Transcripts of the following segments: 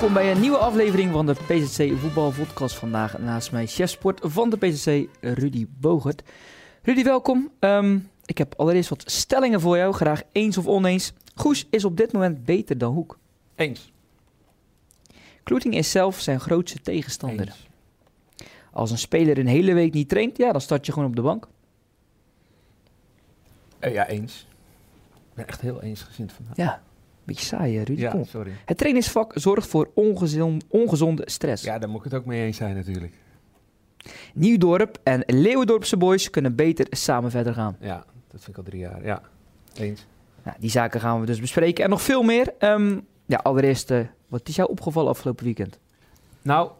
Welkom bij een nieuwe aflevering van de PZC Voetbal Podcast. Vandaag naast mij chef sport van de PZC, Rudy Bogert. Rudy, welkom. Ehm, ik heb allereerst wat stellingen voor jou, graag eens of oneens. Goes is op dit moment beter dan Hoek. Eens. Kloeting is zelf zijn grootste tegenstander. Eens. Als een speler een hele week niet traint, ja, dan start je gewoon op de bank. Eh, ja, eens. Ik ben echt heel eensgezind vandaag. Ja, beetje saai, hè, Rudy. Ja, Kom op. sorry. Het trainingsvak zorgt voor ongezon- ongezonde stress. Ja, daar moet ik het ook mee eens zijn natuurlijk. Nieuwdorp en Leeuwendorpse boys kunnen beter samen verder gaan. Ja, dat vind ik al drie jaar. Ja, eens. Nou, die zaken gaan we dus bespreken en nog veel meer. Ehm, ja, allereerst, eh, wat is jou opgevallen afgelopen weekend? Nou,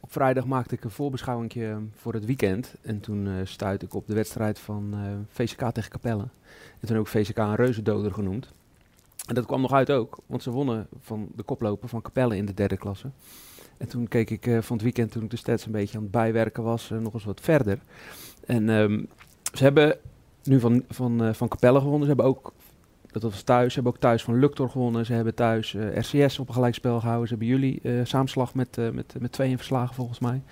op vrijdag maakte ik een voorbeschouwing voor het weekend. En toen eh stuitte ik op de wedstrijd van eh, VCK tegen Capelle. En toen ook VCK een reuzendoder genoemd. En dat kwam nog uit ook, want ze wonnen van de koploper van Capelle in de derde klasse. En toen keek ik eh, van het weekend, toen ik de stats een beetje aan het bijwerken was, eh, nog eens wat verder. En ehm, ze hebben nu van, van, eh, van Capelle gewonnen. Ze hebben ook, dat was thuis, ze hebben ook thuis van Luctor gewonnen. Ze hebben thuis RCS op een gelijkspel gehouden. Ze hebben jullie samenslag met, met, met tweeën verslagen volgens mij.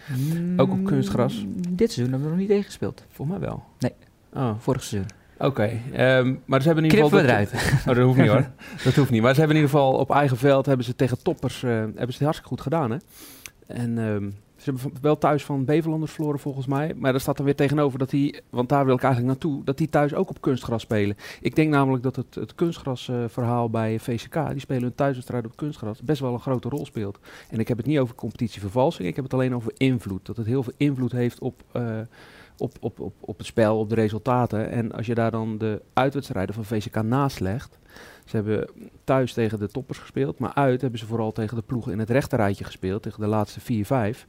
Ook op kunstgras? Mm, Dit seizoen hebben we nog niet tegen gespeeld. Volgens mij wel. Nee. Oh, Vorig seizoen. Oké. Ehm, maar ze hebben in ieder geval... we dat- eruit. Oh, dat hoeft niet hoor. Dat hoeft niet. Maar ze hebben in ieder geval op eigen veld hebben ze tegen toppers eh, hebben ze het hartstikke goed gedaan. Hè? En ehm, ze hebben van- wel thuis van Beverlanders verloren volgens mij. Maar daar staat dan weer tegenover dat die, want daar wil ik eigenlijk naartoe, dat die thuis ook op kunstgras spelen. Ik denk namelijk dat het, het kunstgrasverhaal verhaal bij VCK, die spelen hun thuiswedstrijd op kunstgras, best wel een grote rol speelt. En ik heb het niet over competitievervalsing, ik heb het alleen over invloed. Dat het heel veel invloed heeft op, eh, op, op, op, op het spel, op de resultaten. En als je daar dan de uitwedstrijden van VCK naast legt. Ze hebben thuis tegen de toppers gespeeld, maar uit hebben ze vooral tegen de ploegen in het rechterrijtje gespeeld, tegen de laatste 4-5.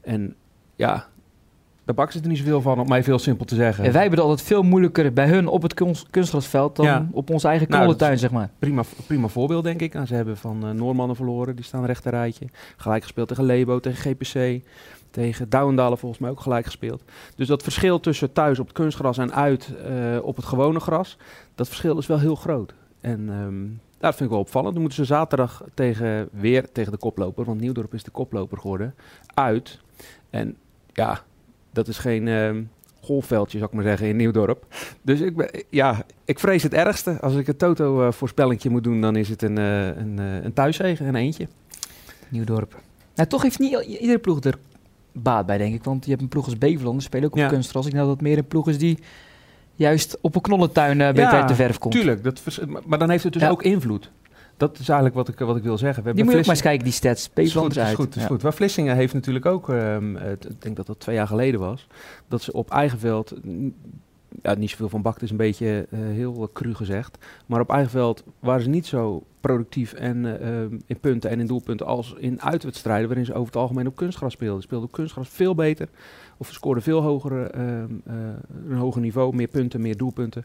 En ja, daar bakken ze er niet zoveel van, om mij veel simpel te zeggen. En wij hebben het altijd veel moeilijker bij hun op het kunst- kunstgrasveld dan Ja. op onze eigen Nou, knollentuin, dat zeg maar. Prima, prima voorbeeld, denk ik. Nou, ze hebben van eh, Noormannen verloren, die staan rechterrijtje. Gelijk gespeeld tegen Lebo, tegen GPC. Tegen Douwendalen volgens mij ook gelijk gespeeld. Dus dat verschil tussen thuis op het kunstgras en uit eh, op het gewone gras, dat verschil is wel heel groot. En ja, dat vind ik wel opvallend. Dan moeten ze zaterdag tegen, weer tegen de koploper, want Nieuwdorp is de koploper geworden, uit. En ja, dat is geen ehm, golfveldje, zou ik maar zeggen, in Nieuwdorp. Dus ik, ben, ja, ik vrees het ergste. Als ik een toto-voorspellingje moet doen, dan is het een, eh, een, eh, een thuiszege, een eentje. Nieuwdorp. Nou, toch heeft niet iedere ploeg er baat bij, denk ik. Want je hebt een ploeg als Beverland, die spelen ook op Ja. kunstgras. Ik denk dat het meer een ploeg is die juist op een knollentuin eh beter Ja, uit de verf komt. Tuurlijk, dat maar, maar dan heeft het dus Ja. ook invloed. Dat is eigenlijk wat ik, wat ik wil zeggen. We Die moet je ook maar eens kijken, die stats. Is goed, is is uit. goed, is Ja. goed. Maar Vlissingen heeft natuurlijk ook, ehm, het- ik denk dat dat twee jaar geleden was, dat ze op eigen veld, ja, niet zoveel van bakt is een beetje eh, heel eh, cru gezegd, maar op eigen veld waren ze niet zo productief en, eh, ehm, in punten en in doelpunten als in uitwedstrijden waarin ze over het algemeen op kunstgras speelden. Ze speelden op kunstgras veel beter, of ze scoorden veel hoger, ehm, eh, een hoger niveau, meer punten, meer doelpunten.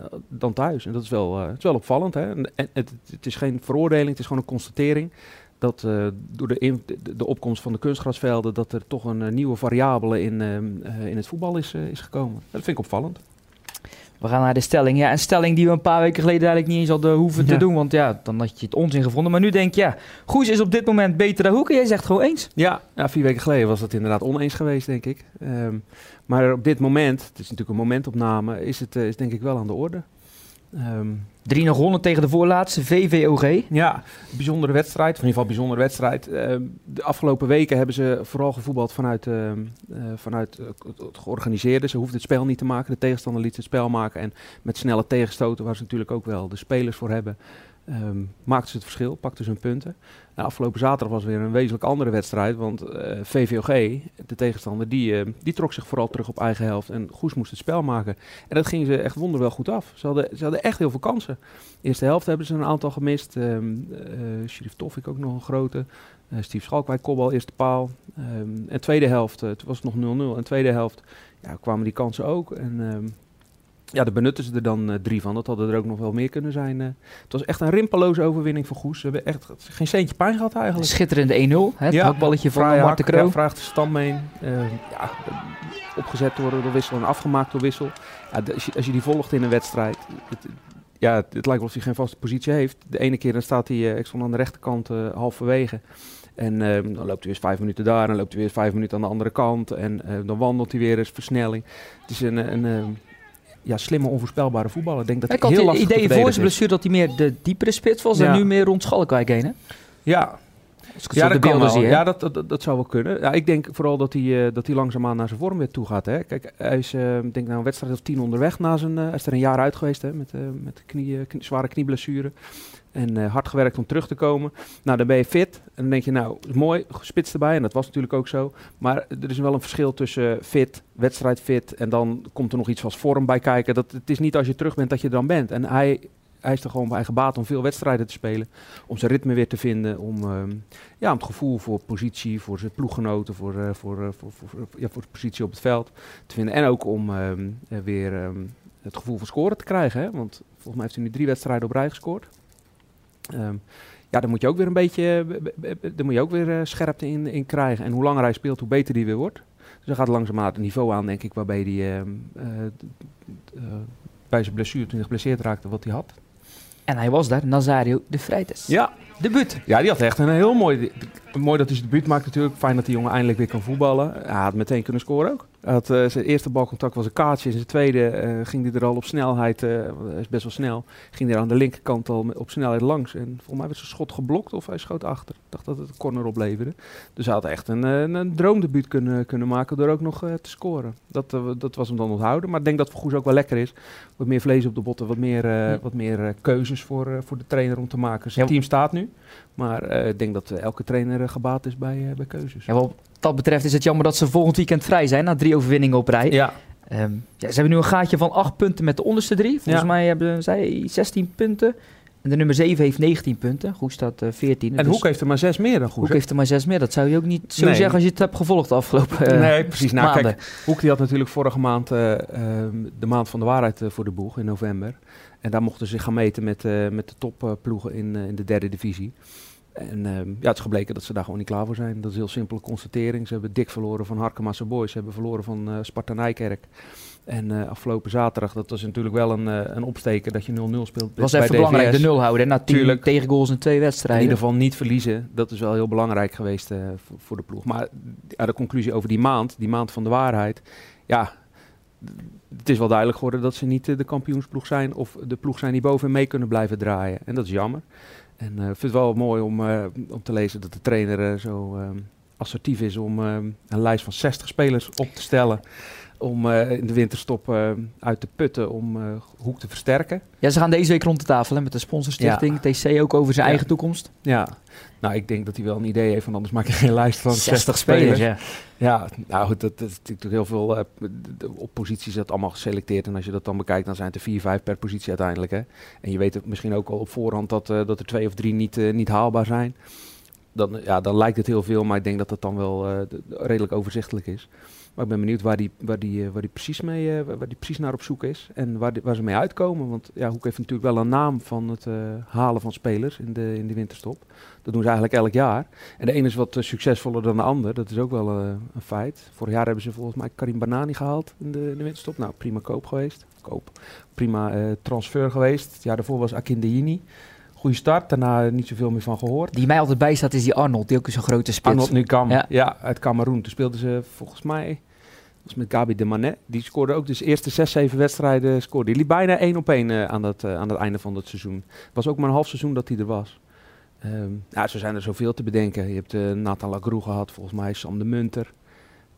Eh, dan thuis. En dat is wel, eh, het is wel opvallend. Hè? En, het, het is geen veroordeling, het is gewoon een constatering dat eh, door de, in- de, opkomst van de kunstgrasvelden, dat er toch een nieuwe variabele in, ehm, eh, in het voetbal is, is gekomen. Dat vind ik opvallend. We gaan naar de stelling. Ja, een stelling die we een paar weken geleden eigenlijk niet eens hadden hoeven te doen. Want ja, dan had je het onzin gevonden. Maar nu denk je, ja, Goes is op dit moment beter dan Hoek. En jij zegt gewoon eens. Ja, ja, vier weken geleden was dat inderdaad oneens geweest, denk ik. Ehm, maar op dit moment, het is natuurlijk een momentopname, is het eh, is denk ik wel aan de orde. Ehm, 3-0 gewonnen tegen de voorlaatste VVOG. Ja, bijzondere wedstrijd. In ieder geval bijzondere wedstrijd. Ehm, de afgelopen weken hebben ze vooral gevoetbald vanuit, ehm, eh, vanuit eh, het georganiseerde. Ze hoefden het spel niet te maken. De tegenstander liet het spel maken. En met snelle tegenstoten, waar ze natuurlijk ook wel de spelers voor hebben, ehm maakten ze het verschil, pakten ze hun punten. Nou, afgelopen zaterdag was weer een wezenlijk andere wedstrijd. Want eh, VVOG, de tegenstander, die, eh, die trok zich vooral terug op eigen helft. En Goes moest het spel maken. En dat ging ze echt wonderwel goed af. Ze hadden, ze hadden echt heel veel kansen. Eerste helft hebben ze een aantal gemist. Ehm eh Toffik ook nog een grote. Eh Steve Schalkwijk, kopbal, eerste paal. Ehm, en tweede helft, het was nog 0-0. En tweede helft ja, kwamen die kansen ook. En ja, daar benutten ze er dan eh, drie van. Dat hadden er ook nog wel meer kunnen zijn. eh. het was echt een rimpeloze overwinning voor Goes. Ze hebben echt geen centje pijn gehad eigenlijk. schitterende 1-0. hè, Het Ja, hakballetje van Vrij Marten hak, Kroo. Ja, vraagt de Stammeen. Eh, ja, opgezet door, door Wissel en afgemaakt door Wissel. Ja, als, je, als je die volgt in een wedstrijd, het- ja, het, lijkt wel of hij geen vaste positie heeft. De ene keer dan staat hij, uh, ik stond aan de rechterkant uh, halverwege. En dan loopt hij weer vijf minuten daar en dan loopt hij weer vijf minuten aan de andere kant. En dan wandelt hij weer eens versnelling. Het is een, een, een ja, slimme, onvoorspelbare voetballer. Ik denk dat ik hij had heel het idee voor zijn blessure dat hij meer de diepere spits was en nu meer rond Schalkwijk heen. Hè? Ja, ja, dat kan wel. ja, dat, dat, dat zou wel kunnen. Ja, ik denk vooral dat hij, uh, dat hij langzaamaan naar zijn vorm weer toe gaat. Hè. Kijk, hij is uh, denk nou een wedstrijd of tien onderweg na zijn... Uh, hij is er een jaar uit geweest hè, met, met knie, knie, zware knieblessure. En hard gewerkt om terug te komen. Nou, dan ben je fit. En dan denk je, nou, mooi, spits erbij. En dat was natuurlijk ook zo. Maar er is wel een verschil tussen fit, wedstrijd fit... en dan komt er nog iets als vorm bij kijken. Dat, het is niet als je terug bent dat je er dan bent. En hij hij is er gewoon bij eigen baat om veel wedstrijden te spelen. Om zijn ritme weer te vinden. Om, um, ja, het gevoel voor positie, voor zijn ploeggenoten, voor, uh, voor, voor, ja, voor de positie op het veld te vinden. En ook om um, weer um, het gevoel van scoren te krijgen. Hè? Want volgens mij heeft hij nu drie wedstrijden op rij gescoord. ja, dan moet je ook weer een beetje, dan moet je ook weer scherpte in, in krijgen. En hoe langer hij speelt, hoe beter hij weer wordt. Dus hij gaat langzaamaan het niveau aan, denk ik, waarbij hij bij zijn blessure, toen hij geblesseerd raakte, wat hij had. En hij was daar, Nazario de Freitas. Ja. Debuut. Ja, die had echt een heel mooi... Mooi dat hij zijn debuut maakt natuurlijk. Fijn dat die jongen eindelijk weer kan voetballen. Hij had meteen kunnen scoren ook. Had, uh, zijn eerste balcontact was een kaartje. In zijn tweede uh, ging hij er al op snelheid, uh, is best wel snel, ging hij aan de linkerkant al op snelheid langs. En volgens mij werd zijn schot geblokt of hij schoot achter. Ik dacht dat het een corner opleverde. Dus hij had echt een, een, een droomdebuut kunnen, kunnen maken door ook nog te scoren. Dat, dat was hem dan onthouden. Maar ik denk dat voor Goes ook wel lekker is. Wat meer vlees op de botten, wat meer, ja. wat meer keuzes voor, voor de trainer om te maken. Zijn ja. team staat nu. Maar ik denk dat elke trainer gebaat is bij, bij keuzes. Ja, wel dat betreft is het jammer dat ze volgend weekend vrij zijn na drie overwinningen op rij. Ja. Um, ja ze hebben nu een gaatje van acht punten met de onderste drie. Volgens mij hebben zij 16 punten. En de nummer 7 heeft 19 punten. Goed staat uh, 14. En dus Hoek heeft er maar 6 meer dan Goed. Hoek heeft er maar 6 meer. Dat zou je ook niet zo nee. zeggen als je het hebt gevolgd de afgelopen uh, Nee, precies. Nou, maanden. kijk, Hoek die had natuurlijk vorige maand uh, de maand van de waarheid voor de boeg in november. En daar mochten ze zich gaan meten met, met de topploegen in, in de derde divisie. En uh, ja, het is gebleken dat ze daar gewoon niet klaar voor zijn. Dat is een heel simpele constatering. Ze hebben dik verloren van Harkemasse Boys. Ze hebben verloren van uh, Sparta Nijkerk. En uh, afgelopen zaterdag, dat was natuurlijk wel een, een opsteken dat je 0-0 speelt. was even DVS. belangrijk, de nul houden. Na tien tegengoals in twee wedstrijden. In ieder geval niet verliezen. Dat is wel heel belangrijk geweest voor, voor, de ploeg. Maar de conclusie over die maand, die maand van de waarheid. Ja, het is wel duidelijk geworden dat ze niet de kampioensploeg zijn. Of de ploeg zijn die boven mee kunnen blijven draaien. En dat is jammer. En ik uh, vind het wel mooi om, uh, om te lezen dat de trainer zo assertief is om een lijst van 60 spelers op te stellen. Om in de winterstop uit te putten om Hoek te versterken. Ja, ze gaan deze week rond de tafel hè, met de sponsorstichting. Ja. TC ook over zijn ja. eigen toekomst. Ja, nou ik denk dat hij wel een idee heeft, want anders maak je geen lijst van 60, 60 spelers. Ja. ja, nou goed, dat, dat is natuurlijk heel veel. Uh, op posities dat allemaal geselecteerd. En als je dat dan bekijkt, dan zijn het er vier, vijf per positie uiteindelijk. Hè. En je weet het misschien ook al op voorhand dat, uh, dat er twee of drie niet, uh, niet haalbaar zijn. Dan, ja, dan lijkt het heel veel, maar ik denk dat het dan wel redelijk overzichtelijk is. Maar ik ben benieuwd waar die, waar die, waar die, precies, mee, waar die precies naar op zoek is. En waar, waar ze mee uitkomen. Want ja, Hoek heeft natuurlijk wel een naam van het halen van spelers in de, in de winterstop. Dat doen ze eigenlijk elk jaar. En de ene is wat succesvoller dan de ander. Dat is ook wel een feit. Vorig jaar hebben ze volgens mij Karim Banani gehaald in de, in de winterstop. Nou, prima koop geweest. Koop. Prima transfer geweest. Het jaar daarvoor was Akindeyini. Goede start, daarna niet zoveel meer van gehoord. Die mij altijd bijstaat is die Arnold, die ook zo'n grote spits. Arnold nu kan, ja. ja, uit Cameroen. Toen speelden ze volgens mij, was met Gabi de Manet. Die scoorde ook dus de eerste zes, zeven wedstrijden. Scoorde. Die liep bijna één op één aan, dat, aan het einde van het seizoen. Het was ook maar een half seizoen dat hij er was. Um, ja, zo zijn er zoveel te bedenken. Je hebt uh, Nathan Lagrou gehad, volgens mij Sam de Munter.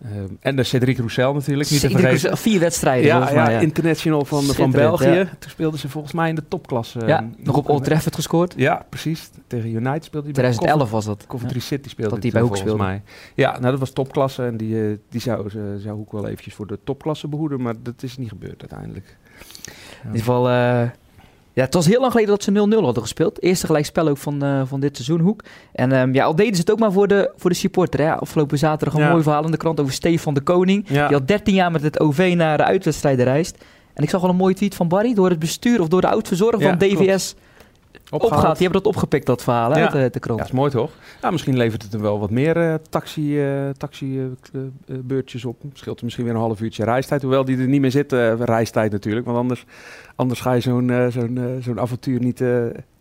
Um, en de Cedric Roussel natuurlijk, niet Cedric te vergeten. Vier wedstrijden ja, mij, ja, ja, international van, van België. Ja. Toen speelden ze volgens mij in de topklasse. Ja, nog op Old Trafford gescoord. Ja, precies. Tegen United speelde hij. 2011 was dat. Coventry City speelde dat hij bij Hoek volgens mij. Ja, nou dat was topklasse en die, uh, die zou, uh, zou Hoek wel eventjes voor de topklasse behoeden, maar dat is niet gebeurd uiteindelijk. In ieder geval... Uh, ja, het was heel lang geleden dat ze 0-0 hadden gespeeld. Eerste gelijkspel ook van, uh, van dit seizoen, Hoek. En um, ja, al deden ze het ook maar voor de, voor de supporter. Hè. Afgelopen zaterdag een ja. mooi verhaal in de krant over Stefan de Koning. Ja. Die al 13 jaar met het OV naar de uitwedstrijden reist. En ik zag al een mooie tweet van Barry door het bestuur of door de oud-verzorger ja, van DVS. Klopt. Opgaat. Die hebben dat opgepikt, dat verhaal Ja. uit de, krant. Ja, is mooi toch? Ja, misschien levert het hem wel wat meer eh taxi, eh taxi eh, beurtjes op. Scheelt er misschien weer een half uurtje reistijd. Hoewel die er niet meer zit, reistijd natuurlijk. Want anders, anders ga je zo'n zo'n zo'n avontuur niet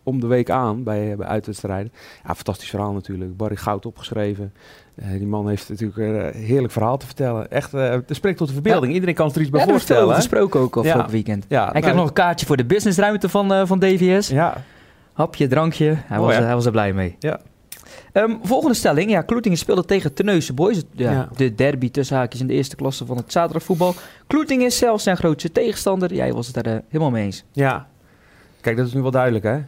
om de week aan bij, bij uitwedstrijden. Ja, fantastisch verhaal natuurlijk. Barry Goud opgeschreven. Die man heeft natuurlijk een heerlijk verhaal te vertellen. Echt, eh het spreekt tot de verbeelding. Iedereen kan zich er iets bij over voorstellen. hè? gesproken ook afgelopen Ja. weekend. Ja, Hij nou, nog een kaartje voor de businessruimte van, van DVS. Ja, Hapje, drankje. Hij, Mooi, was, hij was er blij mee. Ja. Ehm, volgende stelling. Ja, Kloetingen speelde tegen Terneuzen Boys. Ja, Ja. De derby tussen haakjes in de eerste klasse van het zaterdagvoetbal. Kloetingen is zelfs zijn grootste tegenstander. Jij was het daar eh, helemaal mee eens. Ja, kijk, dat is nu wel duidelijk, hè?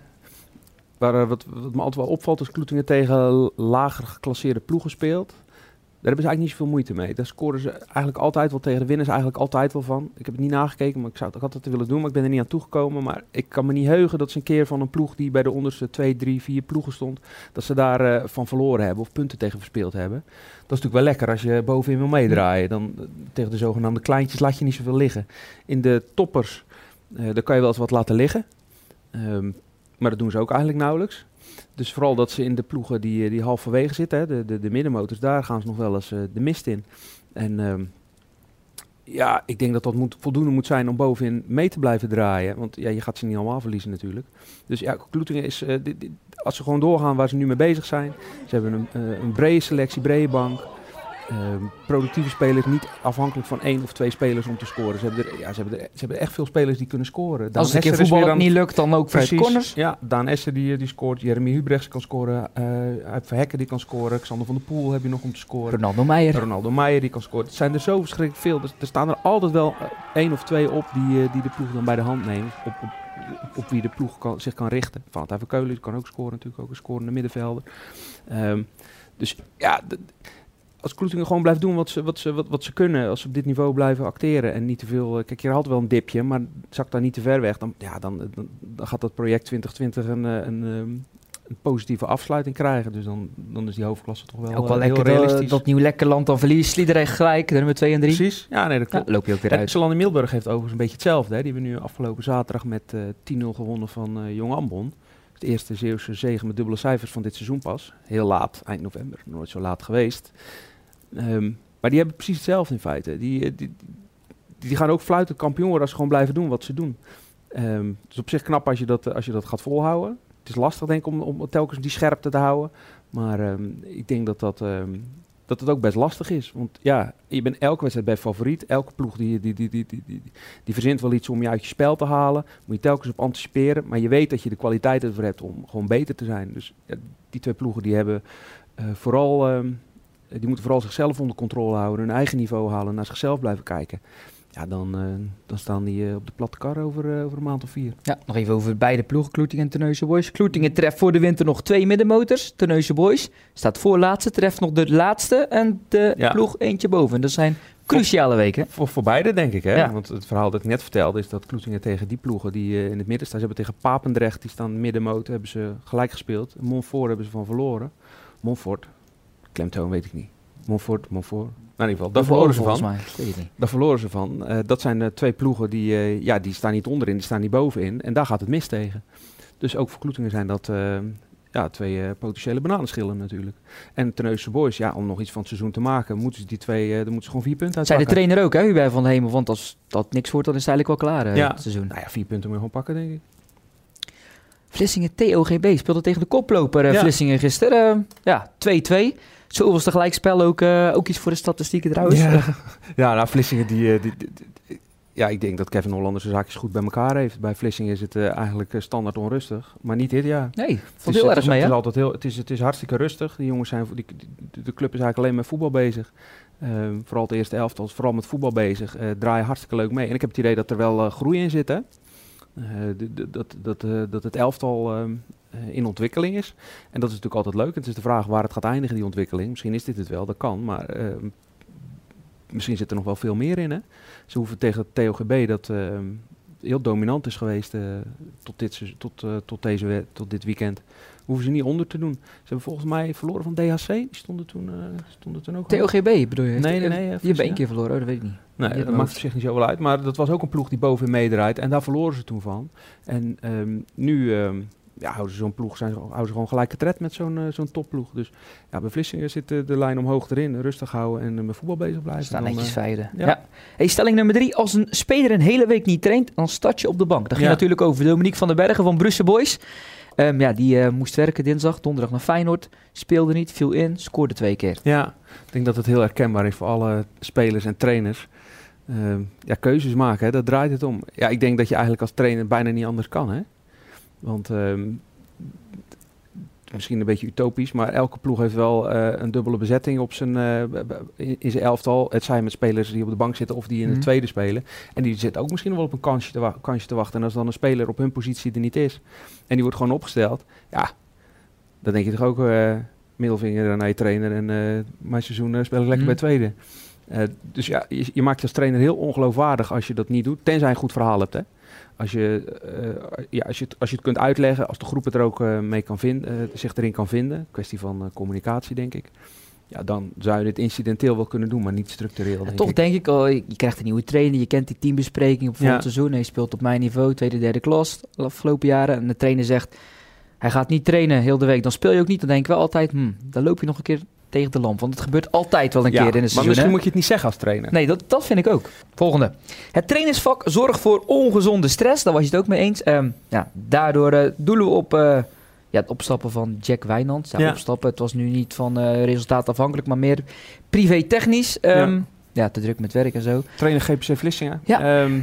Waar, eh, wat, wat me altijd wel opvalt, is Kloetingen tegen lager geclasseerde ploegen speelt. Daar hebben ze eigenlijk niet zoveel moeite mee. Daar scoren ze eigenlijk altijd wel tegen. de winnen ze eigenlijk altijd wel van. Ik heb het niet nagekeken, maar ik, zou, ik had het willen doen, maar ik ben er niet aan toegekomen. Maar ik kan me niet heugen dat ze een keer van een ploeg die bij de onderste twee, drie, vier ploegen stond, dat ze daar eh, van verloren hebben of punten tegen verspeeld hebben. Dat is natuurlijk wel lekker als je bovenin wil meedraaien. Dan eh, tegen de zogenaamde kleintjes laat je niet zoveel liggen. In de toppers, eh daar kan je wel eens wat laten liggen. Ehm, maar dat doen ze ook eigenlijk nauwelijks. Dus vooral dat ze in de ploegen die, eh, die halverwege zitten, hè, de, de, de middenmotors, daar gaan ze nog wel eens eh, de mist in. En ehm, ja, ik denk dat dat moet, voldoende moet zijn om bovenin mee te blijven draaien. Want ja, je gaat ze niet allemaal verliezen natuurlijk. Dus ja, Kloetingen is, eh, dit- als ze gewoon doorgaan waar ze nu mee bezig zijn. Ze hebben een, een brede selectie, brede bank. Ehm, productieve spelers, niet afhankelijk van één of twee spelers om te scoren. Ze hebben er, ja, ze hebben er, ze hebben echt veel spelers die kunnen scoren. Daan Als het keer voetbal niet lukt, dan ook Precies. corners. Ja, Daan Esser die, die scoort. Jeremy Hubrechts kan scoren. eh uit Verhekken die kan scoren. Xander van der Poel heb je nog om te scoren. Ronaldo Meijer. Ronaldo Meijer die kan scoren. Het zijn er zo verschrikkelijk veel. Dus er staan er altijd wel eh, één of twee op die, eh, die de ploeg dan bij de hand neemt. Op, op, wie de ploeg kan, zich kan richten. Van het Keulen kan ook scoren natuurlijk. Ook een scorende middenvelder. Ehm, dus ja, als Kloetingen gewoon blijft doen wat ze, wat, ze, wat, wat ze kunnen. Als ze op dit niveau blijven acteren. En niet te veel... eh, Kijk, je had wel een dipje. Maar zakt daar niet te ver weg. Dan, ja, dan, dan, dan gaat dat project 2020 een, eh, een, ehm, een positieve afsluiting krijgen. Dus dan, dan is die hoofdklasse toch wel, Ook wel eh, heel lekker dat, realistisch. dat nieuw lekker land dan verliest. Sliedrecht gelijk, de nummer 2 en 3. Precies. Ja, nee, dat Ja, klopt. loop je ook weer En uit. Milburg heeft overigens een beetje hetzelfde. Hè. Die hebben nu afgelopen zaterdag met eh 10-0 gewonnen van eh Jong Ambon. Het eerste Zeeuwse zegen met dubbele cijfers van dit seizoen pas. Heel laat, eind november. Nooit zo laat geweest. Ehm, maar die hebben precies hetzelfde in feite. Die, eh, die, die, die gaan ook fluiten kampioen worden als ze gewoon blijven doen wat ze doen. Ehm dus op zich knap als je dat, eh, als je dat gaat volhouden. Het is lastig denk ik om, om telkens die scherpte te houden. Maar ehm, ik denk dat dat, ehm, dat het ook best lastig is. Want ja, je bent elke wedstrijd bij favoriet. Elke ploeg die, die, die, die, die, die, die verzint wel iets om je uit je spel te halen. Moet je telkens op anticiperen. Maar je weet dat je de kwaliteit ervoor hebt om gewoon beter te zijn. Dus die twee ploegen die hebben eh, vooral... die moeten vooral zichzelf onder controle houden. Hun eigen niveau halen. Naar zichzelf blijven kijken. Ja, dan, eh, dan staan die eh, op de platte kar over, eh, over een maand of vier. Ja, nog even over beide ploegen, Kloetingen en Terneuzen Boys. Kloetingen treft voor de winter nog twee middenmotors. Terneuzen Boys staat voorlaatste, treft nog de laatste en de Ja. ploeg eentje boven. Dat zijn cruciale weken. Voor, voor beide, denk ik. Hè? Ja. Want het verhaal dat ik net vertelde is dat Kloetingen tegen die ploegen die eh, in het midden staan. Ze hebben tegen Papendrecht, die staan middenmoot, hebben ze gelijk gespeeld. Montfort hebben ze van verloren. Montfort, klemtoon weet ik niet. Montfort, Montfort. Nou, in ieder geval, daar verloren ze van. mij. Daar verloren ze van. Eh, dat zijn eh, twee ploegen die, eh, ja, die staan niet onderin, die staan niet bovenin. En daar gaat het mis tegen. Dus ook voor Kloetingen zijn dat ja, twee potentiële bananenschillen natuurlijk. En Terneuzen Boys, ja, om nog iets van het seizoen te maken, moeten ze die twee, dan moeten ze gewoon vier punten Zei de uitpakken. trainer ook, hè, Hubert van de Hemel. Want als dat niks wordt, dan is het eigenlijk wel klaar, Ja. het seizoen. Nou ja, vier punten moet je gewoon pakken, denk ik. Vlissingen TOGB speelde tegen de koploper Ja. Vlissingen gisteren. Ja, 2-2. Zo was de gelijkspel ook, eh, ook iets voor de statistieken trouwens. Ja, ja nou, Vlissingen, die, eh, die, die- die- ja, ik denk dat Kevin Hollander zijn zaakjes goed bij elkaar heeft. Bij Vlissingen is het eh, eigenlijk standaard onrustig, maar niet dit jaar. Nee, Het valt is, heel het erg mee, het is altijd heel, het is, het is hartstikke rustig. Die jongens zijn, die, die- de club is eigenlijk alleen met voetbal bezig. Vooral het eerste elftal is vooral met voetbal bezig. Draaien hartstikke leuk mee. En ik heb het idee dat er wel groei in zit, hè. De- de- dat, dat, dat het elftal ehm, eh, in ontwikkeling is. En dat is natuurlijk altijd leuk. Het is de vraag waar het gaat eindigen, die ontwikkeling. Misschien is dit het wel, dat kan. Maar ehm, misschien zit er nog wel veel meer in, hè. Ze hoeven tegen het TOGB, dat ehm, heel dominant is geweest eh, tot, dit, seizoen- tot, eh, tot, deze, tot dit weekend, hoeven ze niet onder te doen. Ze hebben volgens mij verloren van DHC. Die stonden toen, eh, stonden toen ook... TOGB bedoel je? Nee, nee, nee. eh, hebben Vlissingen. één keer verloren, oh, dat weet ik niet. Nee, dat maakt op zich niet zoveel uit. Maar dat was ook een ploeg die bovenin meedraait. En daar verloren ze toen van. En ehm, nu, ja, houden ze zo'n ploeg, zijn, ze- houden ze gewoon gelijke tred met zo'n eh, zo'n topploeg. Dus ja, bij Vlissingen zit de, de lijn omhoog erin, rustig houden en eh, met voetbal bezig blijven. Staan Dan, netjes eh, vijfde. Ja. ja. Hey, stelling nummer drie. Als een speler een hele week niet traint, dan start je op de bank. Dat ging Ja. natuurlijk over Dominique van den Bergen van Brussel Boys. Ehm, ja, die eh, moest werken dinsdag, donderdag naar Feyenoord. Speelde niet, viel in, scoorde twee keer. Ja, ik denk dat het heel herkenbaar is voor alle spelers en trainers. Ehm, ja, keuzes maken, hè, daar draait het om. Ja, ik denk dat je eigenlijk als trainer bijna niet anders kan. Hè? Want ehm, misschien een beetje utopisch, maar elke ploeg heeft wel eh, een dubbele bezetting op zijn, eh, in zijn elftal. Het zijn met spelers die op de bank zitten of die in Mhm. de tweede spelen. En die zitten ook misschien wel op een kansje te, wa- kansje te wachten. En als dan een speler op hun positie er niet is en die wordt gewoon opgesteld, ja, dan denk je toch ook eh, middelvinger naar je trainer en mijn seizoen speel ik lekker Mhm. bij tweede. Dus ja, je, je maakt je als trainer heel ongeloofwaardig als je dat niet doet, tenzij je een goed verhaal hebt. Hè? Als, je, eh, ja, als, je het, als je het kunt uitleggen, als de groep het er ook eh, mee kan vinden, eh, zich erin kan vinden, kwestie van communicatie denk ik. Ja, dan zou je dit incidenteel wel kunnen doen, maar niet structureel. Ja, denk toch ik. denk ik, oh, je krijgt een nieuwe trainer, je kent die teambespreking op volgend Ja. seizoen. Hij speelt op mijn niveau, tweede, derde klas, de afgelopen jaren. En de trainer zegt, hij gaat niet trainen heel de week. Dan speel je ook niet, dan denk ik wel altijd, hmm, dan loop je nog een keer tegen de lamp. Want het gebeurt altijd wel een Ja, keer in een maar seizoen. misschien hè? moet je het niet zeggen als trainer. Nee, dat, dat vind ik ook. Volgende. Het trainersvak zorgt voor ongezonde stress. Daar was je het ook mee eens. Ehm, ja, daardoor eh, doelen we op eh, ja, het opstappen van Jack Wijnand. Ja, Ja. opstappen. Het was nu niet van eh resultaat afhankelijk, maar meer privé-technisch. Ehm, ja. Ja. te druk met werk en zo. Trainer GPC Vlissingen. Ja. Ehm,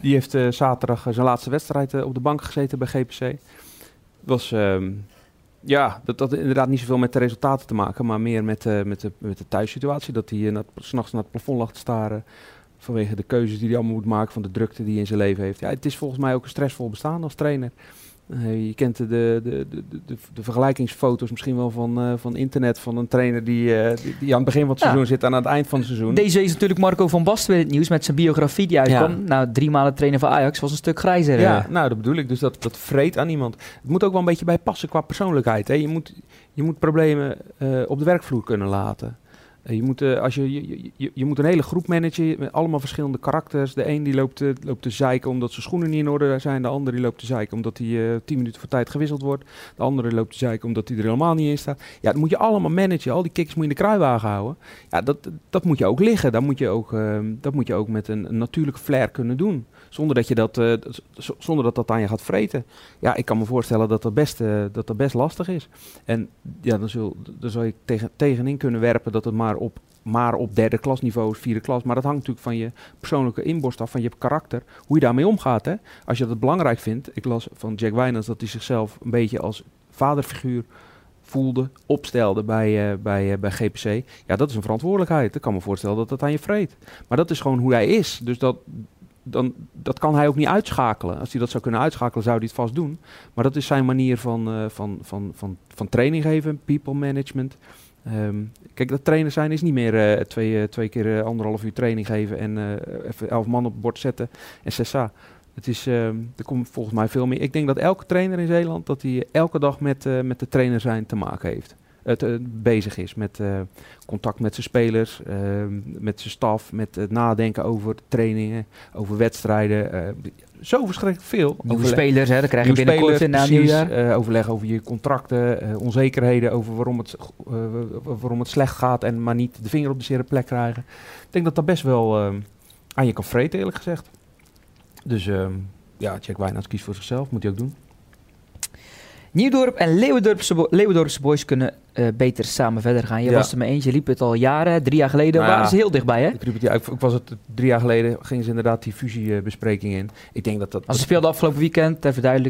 die heeft zaterdag zijn laatste wedstrijd op de bank gezeten bij GPC. Was, ja, dat had inderdaad niet zoveel met de resultaten te maken, maar meer met, eh, met, de, met de thuissituatie. Dat hij uh, s'nachts naar het plafond lag te staren vanwege de keuzes die hij allemaal moet maken, van de drukte die hij in zijn leven heeft. Ja, het is volgens mij ook een stressvol bestaan als trainer. Je kent de, de, de, de, vergelijkingsfoto's misschien wel van, eh, van internet van een trainer die, eh, die, die aan het begin van het Ja. seizoen zit en aan het eind van het seizoen. Deze is natuurlijk Marco van Basten weer in het nieuws met zijn biografie die uitkwam. Ja. Nou, drie maanden trainer van Ajax was een stuk grijzer. Ja, eh. nou dat bedoel ik. Dus dat, dat vreet aan iemand. Het moet ook wel een beetje bij passen qua persoonlijkheid. Hè. Je, moet, je moet problemen op de werkvloer kunnen laten. Eh, je, moet, eh, als je, je, je, moet een hele groep managen met allemaal verschillende karakters. De een die loopt, te- loopt te zeiken omdat zijn schoenen niet in orde zijn. De ander die loopt te zeiken omdat hij tien minuten voor tijd gewisseld wordt. De andere loopt te zeiken omdat hij er helemaal niet in staat. Ja, dat moet je allemaal managen. Al die kikkers moet je in de kruiwagen houden. Ja, dat, dat moet je ook liggen. Dat moet je ook, eh, dat moet je ook met een, natuurlijke flair kunnen doen. Zonder dat, je dat, zonder dat dat aan je gaat vreten. Ja, ik kan me voorstellen dat dat best, dat dat best lastig is. En ja, dan, zul, dan zou je tegen, tegenin kunnen werpen dat het maar op, maar op derde klasniveau vierde klas. Maar dat hangt natuurlijk van je persoonlijke inborst af, van je karakter, hoe je daarmee omgaat. Hè? Als je dat belangrijk vindt, ik las van Jack Wijnands dat hij zichzelf een beetje als vaderfiguur voelde, opstelde bij, eh, bij, eh, bij GPC. Ja, dat is een verantwoordelijkheid. Ik kan me voorstellen dat dat aan je vreet. Maar dat is gewoon hoe hij is. Dus dat, dan, dat kan hij ook niet uitschakelen. Als hij dat zou kunnen uitschakelen, zou hij het vast doen. Maar dat is zijn manier van, eh, van, van, van, van training geven, people management. Ehm, kijk, dat trainer zijn is niet meer eh, twee, eh, twee keer eh, anderhalf uur training geven en even elf man op het bord zetten en cessa. Het is, ehm, er komt volgens mij veel meer. Ik denk dat elke trainer in Zeeland, dat hij elke dag met, met de trainer zijn te maken heeft. Het bezig is met contact met zijn spelers, ehm, met zijn staf, met het nadenken over trainingen, over wedstrijden. Zo verschrikkelijk veel. Nieuwe Overleg- spelers, hè, dat krijg je binnenkort in na nieuwjaar. eh, overleg over je contracten, eh, onzekerheden over waarom het, eh, waarom het slecht gaat en maar niet de vinger op de zere plek krijgen. Ik denk dat dat best wel eh, aan je kan vreten, eerlijk gezegd. Dus ehm, ja, Jack Wijnands kiest voor zichzelf, moet hij ook doen. Nieuwdorp en Leeuwendorpse, bo- Leeuwendorpse boys kunnen eh, beter samen verder gaan. Je Ja. was er mee eens, je liep het al jaren. Drie jaar geleden Nou ja. waren ze heel dichtbij, hè? Ik, riep het, ja, ik, ik was het drie jaar geleden, gingen ze inderdaad die fusiebespreking in. Ik denk dat dat... Als ze speelden afgelopen weekend,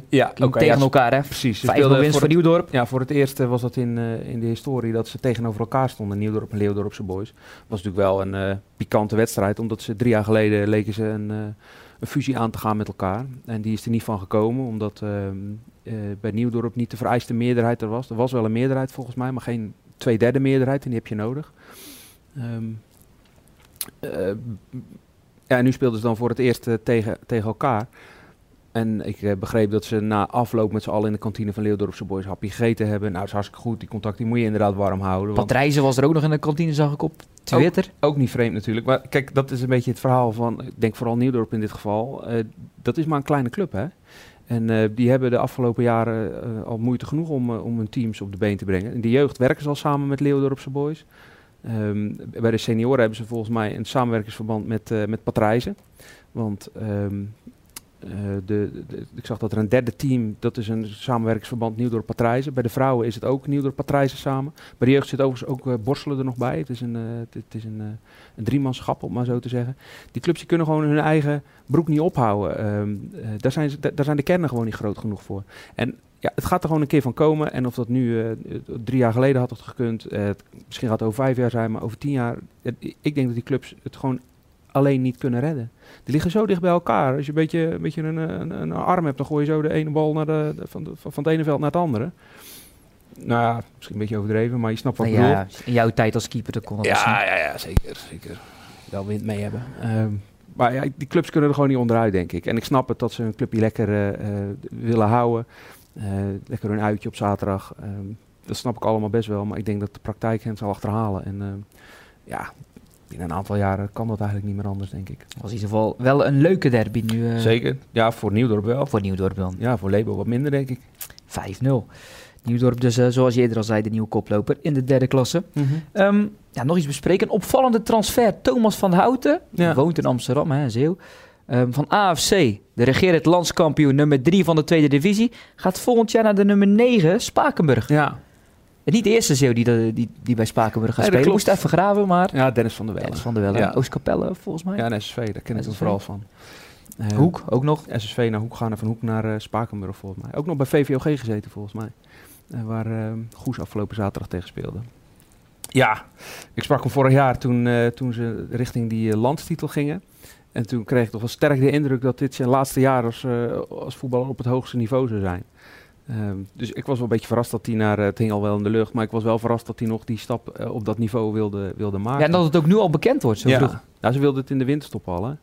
ja, oké, tegen elkaar, hè? Precies. Ze 5 speelden winst voor voor Nieuwdorp. Ja, voor het eerst eh, was dat in, eh, in de historie dat ze tegenover elkaar stonden, Nieuwdorp en Leeuwdorpse Boys. was natuurlijk wel een eh, pikante wedstrijd, omdat ze drie jaar geleden leken ze een, eh, een fusie aan te gaan met elkaar. En die is er niet van gekomen, omdat eh, bij Nieuwdorp niet de vereiste meerderheid er was. Er was wel een meerderheid volgens mij, maar geen twee derde meerderheid en die heb je nodig. Ehm, eh, ja, en nu speelden ze dan voor het eerst eh, tegen, tegen elkaar. En ik eh, begreep dat ze na afloop met z'n allen in de kantine van Leeuwdorpse Boys hapje gegeten hebben. Nou, dat is hartstikke goed. Die contact die moet je inderdaad warm houden. Want Patrijzen was er ook nog in de kantine, zag ik op Twitter. ook niet vreemd natuurlijk. Maar kijk, dat is een beetje het verhaal van, ik denk vooral Nieuwdorp in dit geval. eh, dat is maar een kleine club, hè. En eh, die hebben de afgelopen jaren al moeite genoeg om, om hun teams op de been te brengen. In de jeugd werken ze al samen met Leeuwdorpse Boys. Ehm, bij de senioren hebben ze volgens mij een samenwerkingsverband met, met Patrijzen. Want ehm, eh, de, ik zag dat er een derde team, dat is een samenwerkingsverband Nieuwdorp Patrijzen. Bij de vrouwen is het ook Nieuwdorp Patrijzen samen. Bij de jeugd zit overigens ook eh, Borselen er nog bij. Het is een, eh, het, is een, een driemanschap, om maar zo te zeggen. Die clubs kunnen gewoon hun eigen broek niet ophouden. Ehm, eh, daar, zijn ze, daar zijn de kernen gewoon niet groot genoeg voor. En ja, het gaat er gewoon een keer van komen. En of dat nu drie jaar geleden had het gekund. misschien gaat het over vijf jaar zijn, maar over tien jaar. ik denk dat die clubs het gewoon alleen niet kunnen redden. Die liggen zo dicht bij elkaar. Als je een beetje, een, beetje een, een, een arm hebt, dan gooi je zo de ene bal naar de, de- van, de- van, het ene veld naar het andere. Nou ja, misschien een beetje overdreven, maar je snapt wat ik Nou bedoel. ja, in jouw tijd als keeper dat kon dat. Ja, ja, ja, zeker. zeker. Wel wind mee hebben. Ehm, maar ja, die clubs kunnen er gewoon niet onderuit, denk ik. En ik snap het dat ze een clubje lekker eh, eh, willen houden. Eh, lekker hun uitje op zaterdag. Ehm, dat snap ik allemaal best wel. Maar ik denk dat de praktijk hen zal achterhalen. En ehm, ja, binnen een aantal jaren kan dat eigenlijk niet meer anders, denk ik. was in ieder geval wel een leuke derby nu eh, Zeker. Ja, voor Nieuwdorp wel. voor Nieuwdorp dan. Ja, voor Lebo wat minder, denk ik. 5-0. Nieuwdorp dus, eh, zoals je eerder al zei, de nieuwe koploper in de derde klasse. Ehm, ja, nog iets bespreken. Een opvallende transfer. Thomas van Houten, Ja. woont in Amsterdam, hè, Zeeuw. Ehm, van AFC, de regerend landskampioen nummer 3 van de tweede divisie, gaat volgend jaar naar de nummer 9, Spakenburg. Ja. Niet de eerste Zeeuw die, de- die, die bij Spakenburg gaat Nee, spelen. Moest even graven, maar... ja, Dennis van der Wel. Dennis van der Welle. Ja. Oostkapelle, volgens mij. Ja, en SSV, daar ken ik hem vooral van. Eh, Hoek, ook nog. SSV naar Hoek gaan en van Hoek naar eh, Spakenburg volgens mij. Ook nog bij VVOG gezeten volgens mij. Eh, waar eh, Goes afgelopen zaterdag tegen speelde. Ja, ik sprak hem vorig jaar toen, eh, toen ze richting die eh, landstitel gingen. En toen kreeg ik toch wel sterk de indruk dat dit zijn laatste jaar als, eh, als voetballer op het hoogste niveau zou zijn. Ehm, dus ik was wel een beetje verrast dat hij naar, eh, het hing al wel in de lucht, maar ik was wel verrast dat hij nog die stap eh, op dat niveau wilde, wilde maken. Ja, en dat het ook nu al bekend wordt, zo ja. vroeg. Nou, ze wilden het in de winterstop al, hè.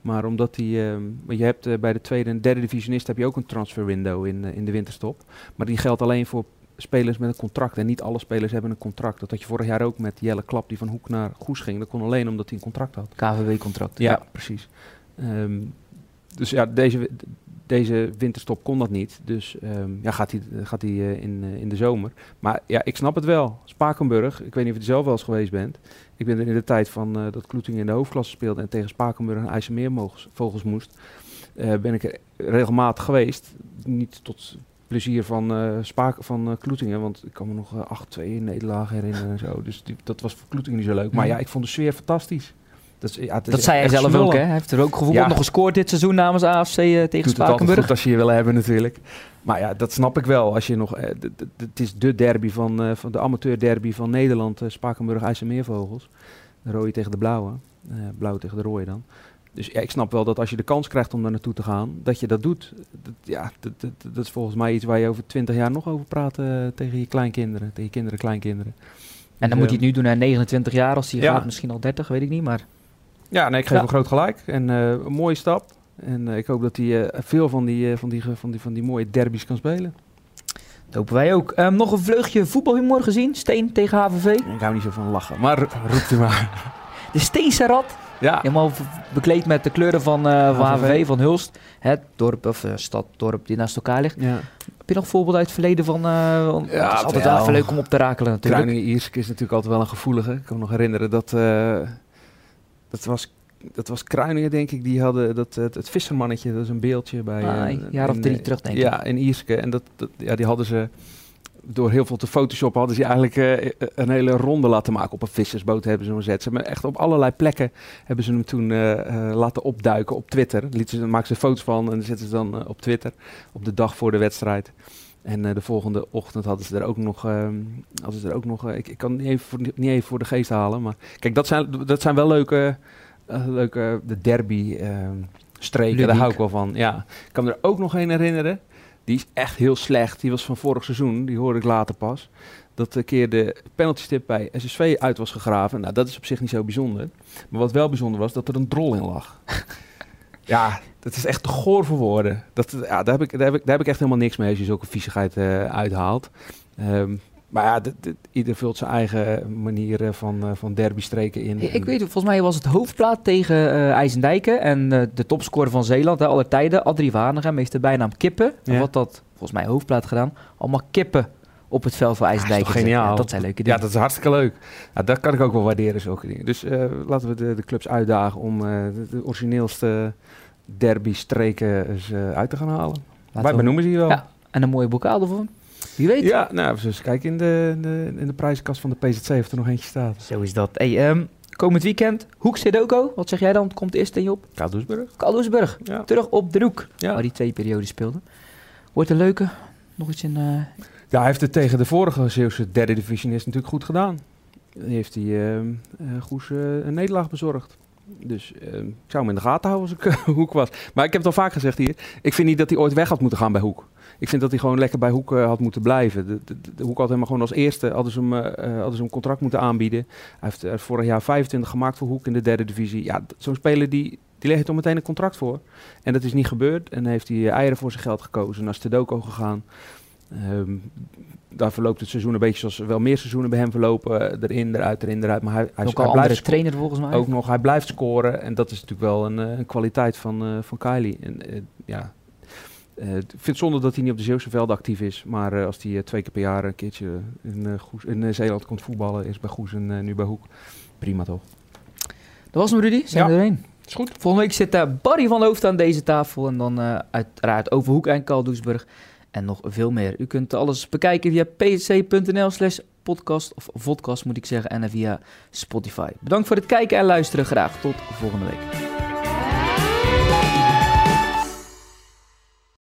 Maar omdat die, ehm, want je hebt eh, bij de tweede en derde divisionist heb je ook een transfer window in, in de winterstop. Maar die geldt alleen voor spelers met een contract. En niet alle spelers hebben een contract. Dat had je vorig jaar ook met Jelle Klap die van Hoek naar Goes ging. Dat kon alleen omdat hij een contract had. KVW-contract. Ja, precies. Ehm, dus ja, deze, deze winterstop kon dat niet. Dus ehm, ja, gaat hij, gaat hij eh, in, eh, in de zomer. Maar ja, ik snap het wel. Spakenburg, ik weet niet of je er zelf wel eens geweest bent. Ik ben er in de tijd van eh, dat Kloetingen in de hoofdklasse speelde en tegen Spakenburg en IJsselmeervogels moest. ben ik er regelmatig geweest. Niet tot plezier van, Spaak, van eh, Kloetingen, want ik kan me nog eh, 8-2 nederlagen herinneren en zo. Dus die, dat was voor Kloetingen niet zo leuk. Maar ja, ik vond de sfeer fantastisch. Dat, ja, zei hij zelf smullen. ook, hè? Hij heeft er ook gevoetbald, Ja. nog gescoord dit seizoen namens AFC eh, tegen Spakenburg. goed als je je willen hebben natuurlijk. Maar ja, dat snap ik wel. Als je nog, eh, het is de derby van, eh, van de amateur derby van Nederland, Spakenburg IJsselmeervogels. De rode tegen de blauwe, blauwe tegen de rode dan. Dus ja, ik snap wel dat als je de kans krijgt om daar naartoe te gaan, dat je dat doet. Dat, ja, dat, dat, dat is volgens mij iets waar je over twintig jaar nog over praat tegen je kleinkinderen, tegen je kinderen, kleinkinderen. En dan Dus, moet hij het nu doen naar 29 jaar, als hij Ja. gaat misschien al 30, weet ik niet. Maar Ja, nee, ik geef Ja. hem groot gelijk. En eh, een mooie stap. En eh, ik hoop dat hij eh, veel van die, eh, van, die, van, die, van die mooie derbies kan spelen. dat hopen wij ook. Ehm, nog een vleugje voetbalhumor gezien. Steen tegen HVV. Ik hou niet zo van lachen, maar roept u maar. De Steense Rad. Ja, Helemaal bekleed met de kleuren van, eh van HVV. HVV, van Hulst. Het dorp, of eh, stad, dorp die naast elkaar ligt. ja. Heb je nog voorbeeld uit het verleden van... eh, want Ja, het is altijd wel. even leuk om op te rakelen natuurlijk. Kruiningen-Iersk is natuurlijk altijd wel een gevoelige. Ik kan me nog herinneren dat... eh, dat was... Dat was Kruiningen, denk ik. Die hadden dat, het, het vissermannetje, dat is een beeldje bij... Ah, eh, een jaar of drie eh, terug, denk ik. Ja, in Ierske. En dat, dat, ja, die hadden ze... Door heel veel te photoshoppen hadden ze eigenlijk eh, een hele ronde laten maken. Op een vissersboot hebben ze hem gezet. Ze hebben echt op allerlei plekken hebben ze hem toen eh, eh, laten opduiken op Twitter. Lieten ze, maken ze foto's van en zetten ze dan eh, op Twitter. Op de dag voor de wedstrijd. En eh, de volgende ochtend hadden ze er ook nog. ehm, hadden ze er ook nog eh, ik, ik kan het niet even, voor, niet even voor de geest halen. Maar kijk, dat zijn, dat zijn wel leuke. eh, leuke de derby ehm, streken. Daar hou ik wel van. Ja. Ik kan me er ook nog een herinneren. Die is echt heel slecht. Die was van vorig seizoen. Die hoorde ik later pas. Dat een keer de penaltystip bij SSV uit was gegraven. Nou, dat is op zich niet zo bijzonder. Maar wat wel bijzonder was, dat er een drol in lag. ja, dat is echt te goor voor woorden. Dat, ja, daar, heb ik, daar, heb ik, daar heb ik echt helemaal niks mee als je zulke viezigheid eh, uithaalt. Ehm, Maar ja, dit- dit- ieder vult zijn eigen manier eh, van, eh, van derby streken in. Ik, ik weet, volgens mij was het hoofdplaat tegen eh IJsendijken en de topscorer van Zeeland, hè, aller tijden, Adrie Wanegem, heeft de bijnaam Kippen. En wat dat, volgens mij hoofdplaat gedaan, allemaal kippen op het veld toch zetten. geniaal? Ja, dat zijn leuke Ja, dingen. dat is hartstikke leuk. Ja, dat kan ik ook wel waarderen, zulke dingen. Dus eh, laten we de, de clubs uitdagen om eh, de, de origineelste derby-streken eens eh, uit te gaan halen. Laten Wij we- benoemen ze hier wel. Ja. En een mooie bokaal ervoor. Wie weet. Ja, nou, dus kijken in de, de, in de prijzenkast van de PZC of er nog eentje staat. Zo is dat. Hey, ehm, komend weekend, Hoek Sedoko. Wat zeg jij dan? Komt eerst in je op? Kaldoesburg. Ja. Terug op de Hoek, Ja. waar die twee perioden speelden. Wordt een leuke. Nog iets in... ja, hij heeft het tegen de vorige Zeeuwse derde divisionist natuurlijk goed gedaan. Die heeft hij eh, Goes eh, een nederlaag bezorgd. Dus eh, ik zou hem in de gaten houden als ik eh, Hoek was. Maar ik heb het al vaak gezegd hier. Ik vind niet dat hij ooit weg had moeten gaan bij Hoek. Ik vind dat hij gewoon lekker bij Hoek had moeten blijven. De, Hoek had hem gewoon als eerste hadden ze hem, hadden ze hem contract moeten aanbieden. Hij heeft eh, vorig jaar 25 gemaakt voor Hoek in de derde divisie. Ja, zo'n speler die, die legt er meteen een contract voor. En dat is niet gebeurd. En heeft hij eieren voor zijn geld gekozen. Naar Stedoko gegaan. Ehm, daar verloopt het seizoen een beetje zoals wel meer seizoenen bij hem verlopen. eh, erin, eruit, erin, eruit. Maar hij, hij, ook hij al andere blijft trainer volgens mij. ook nog, hij blijft scoren. En dat is natuurlijk wel een, eh, een kwaliteit van, eh, van Kylie. En, ja, eh, ik vind het zonde dat hij niet op de Zeeuwse velden actief is. Maar als hij twee keer per jaar een keertje in, eh, Goes, in Zeeland komt voetballen, is bij Goes en nu bij Hoek. Prima toch? Dat was hem, Rudy. Zijn Ja. we erheen. Is goed. Volgende week zit daar Barry van Hoofd aan deze tafel. En dan eh, uiteraard over Hoek en Kaldoesburg. En nog veel meer. U kunt alles bekijken via psc.nl slash podcast. Of vodcast moet ik zeggen. En via Spotify. Bedankt voor het kijken en luisteren. Graag tot volgende week.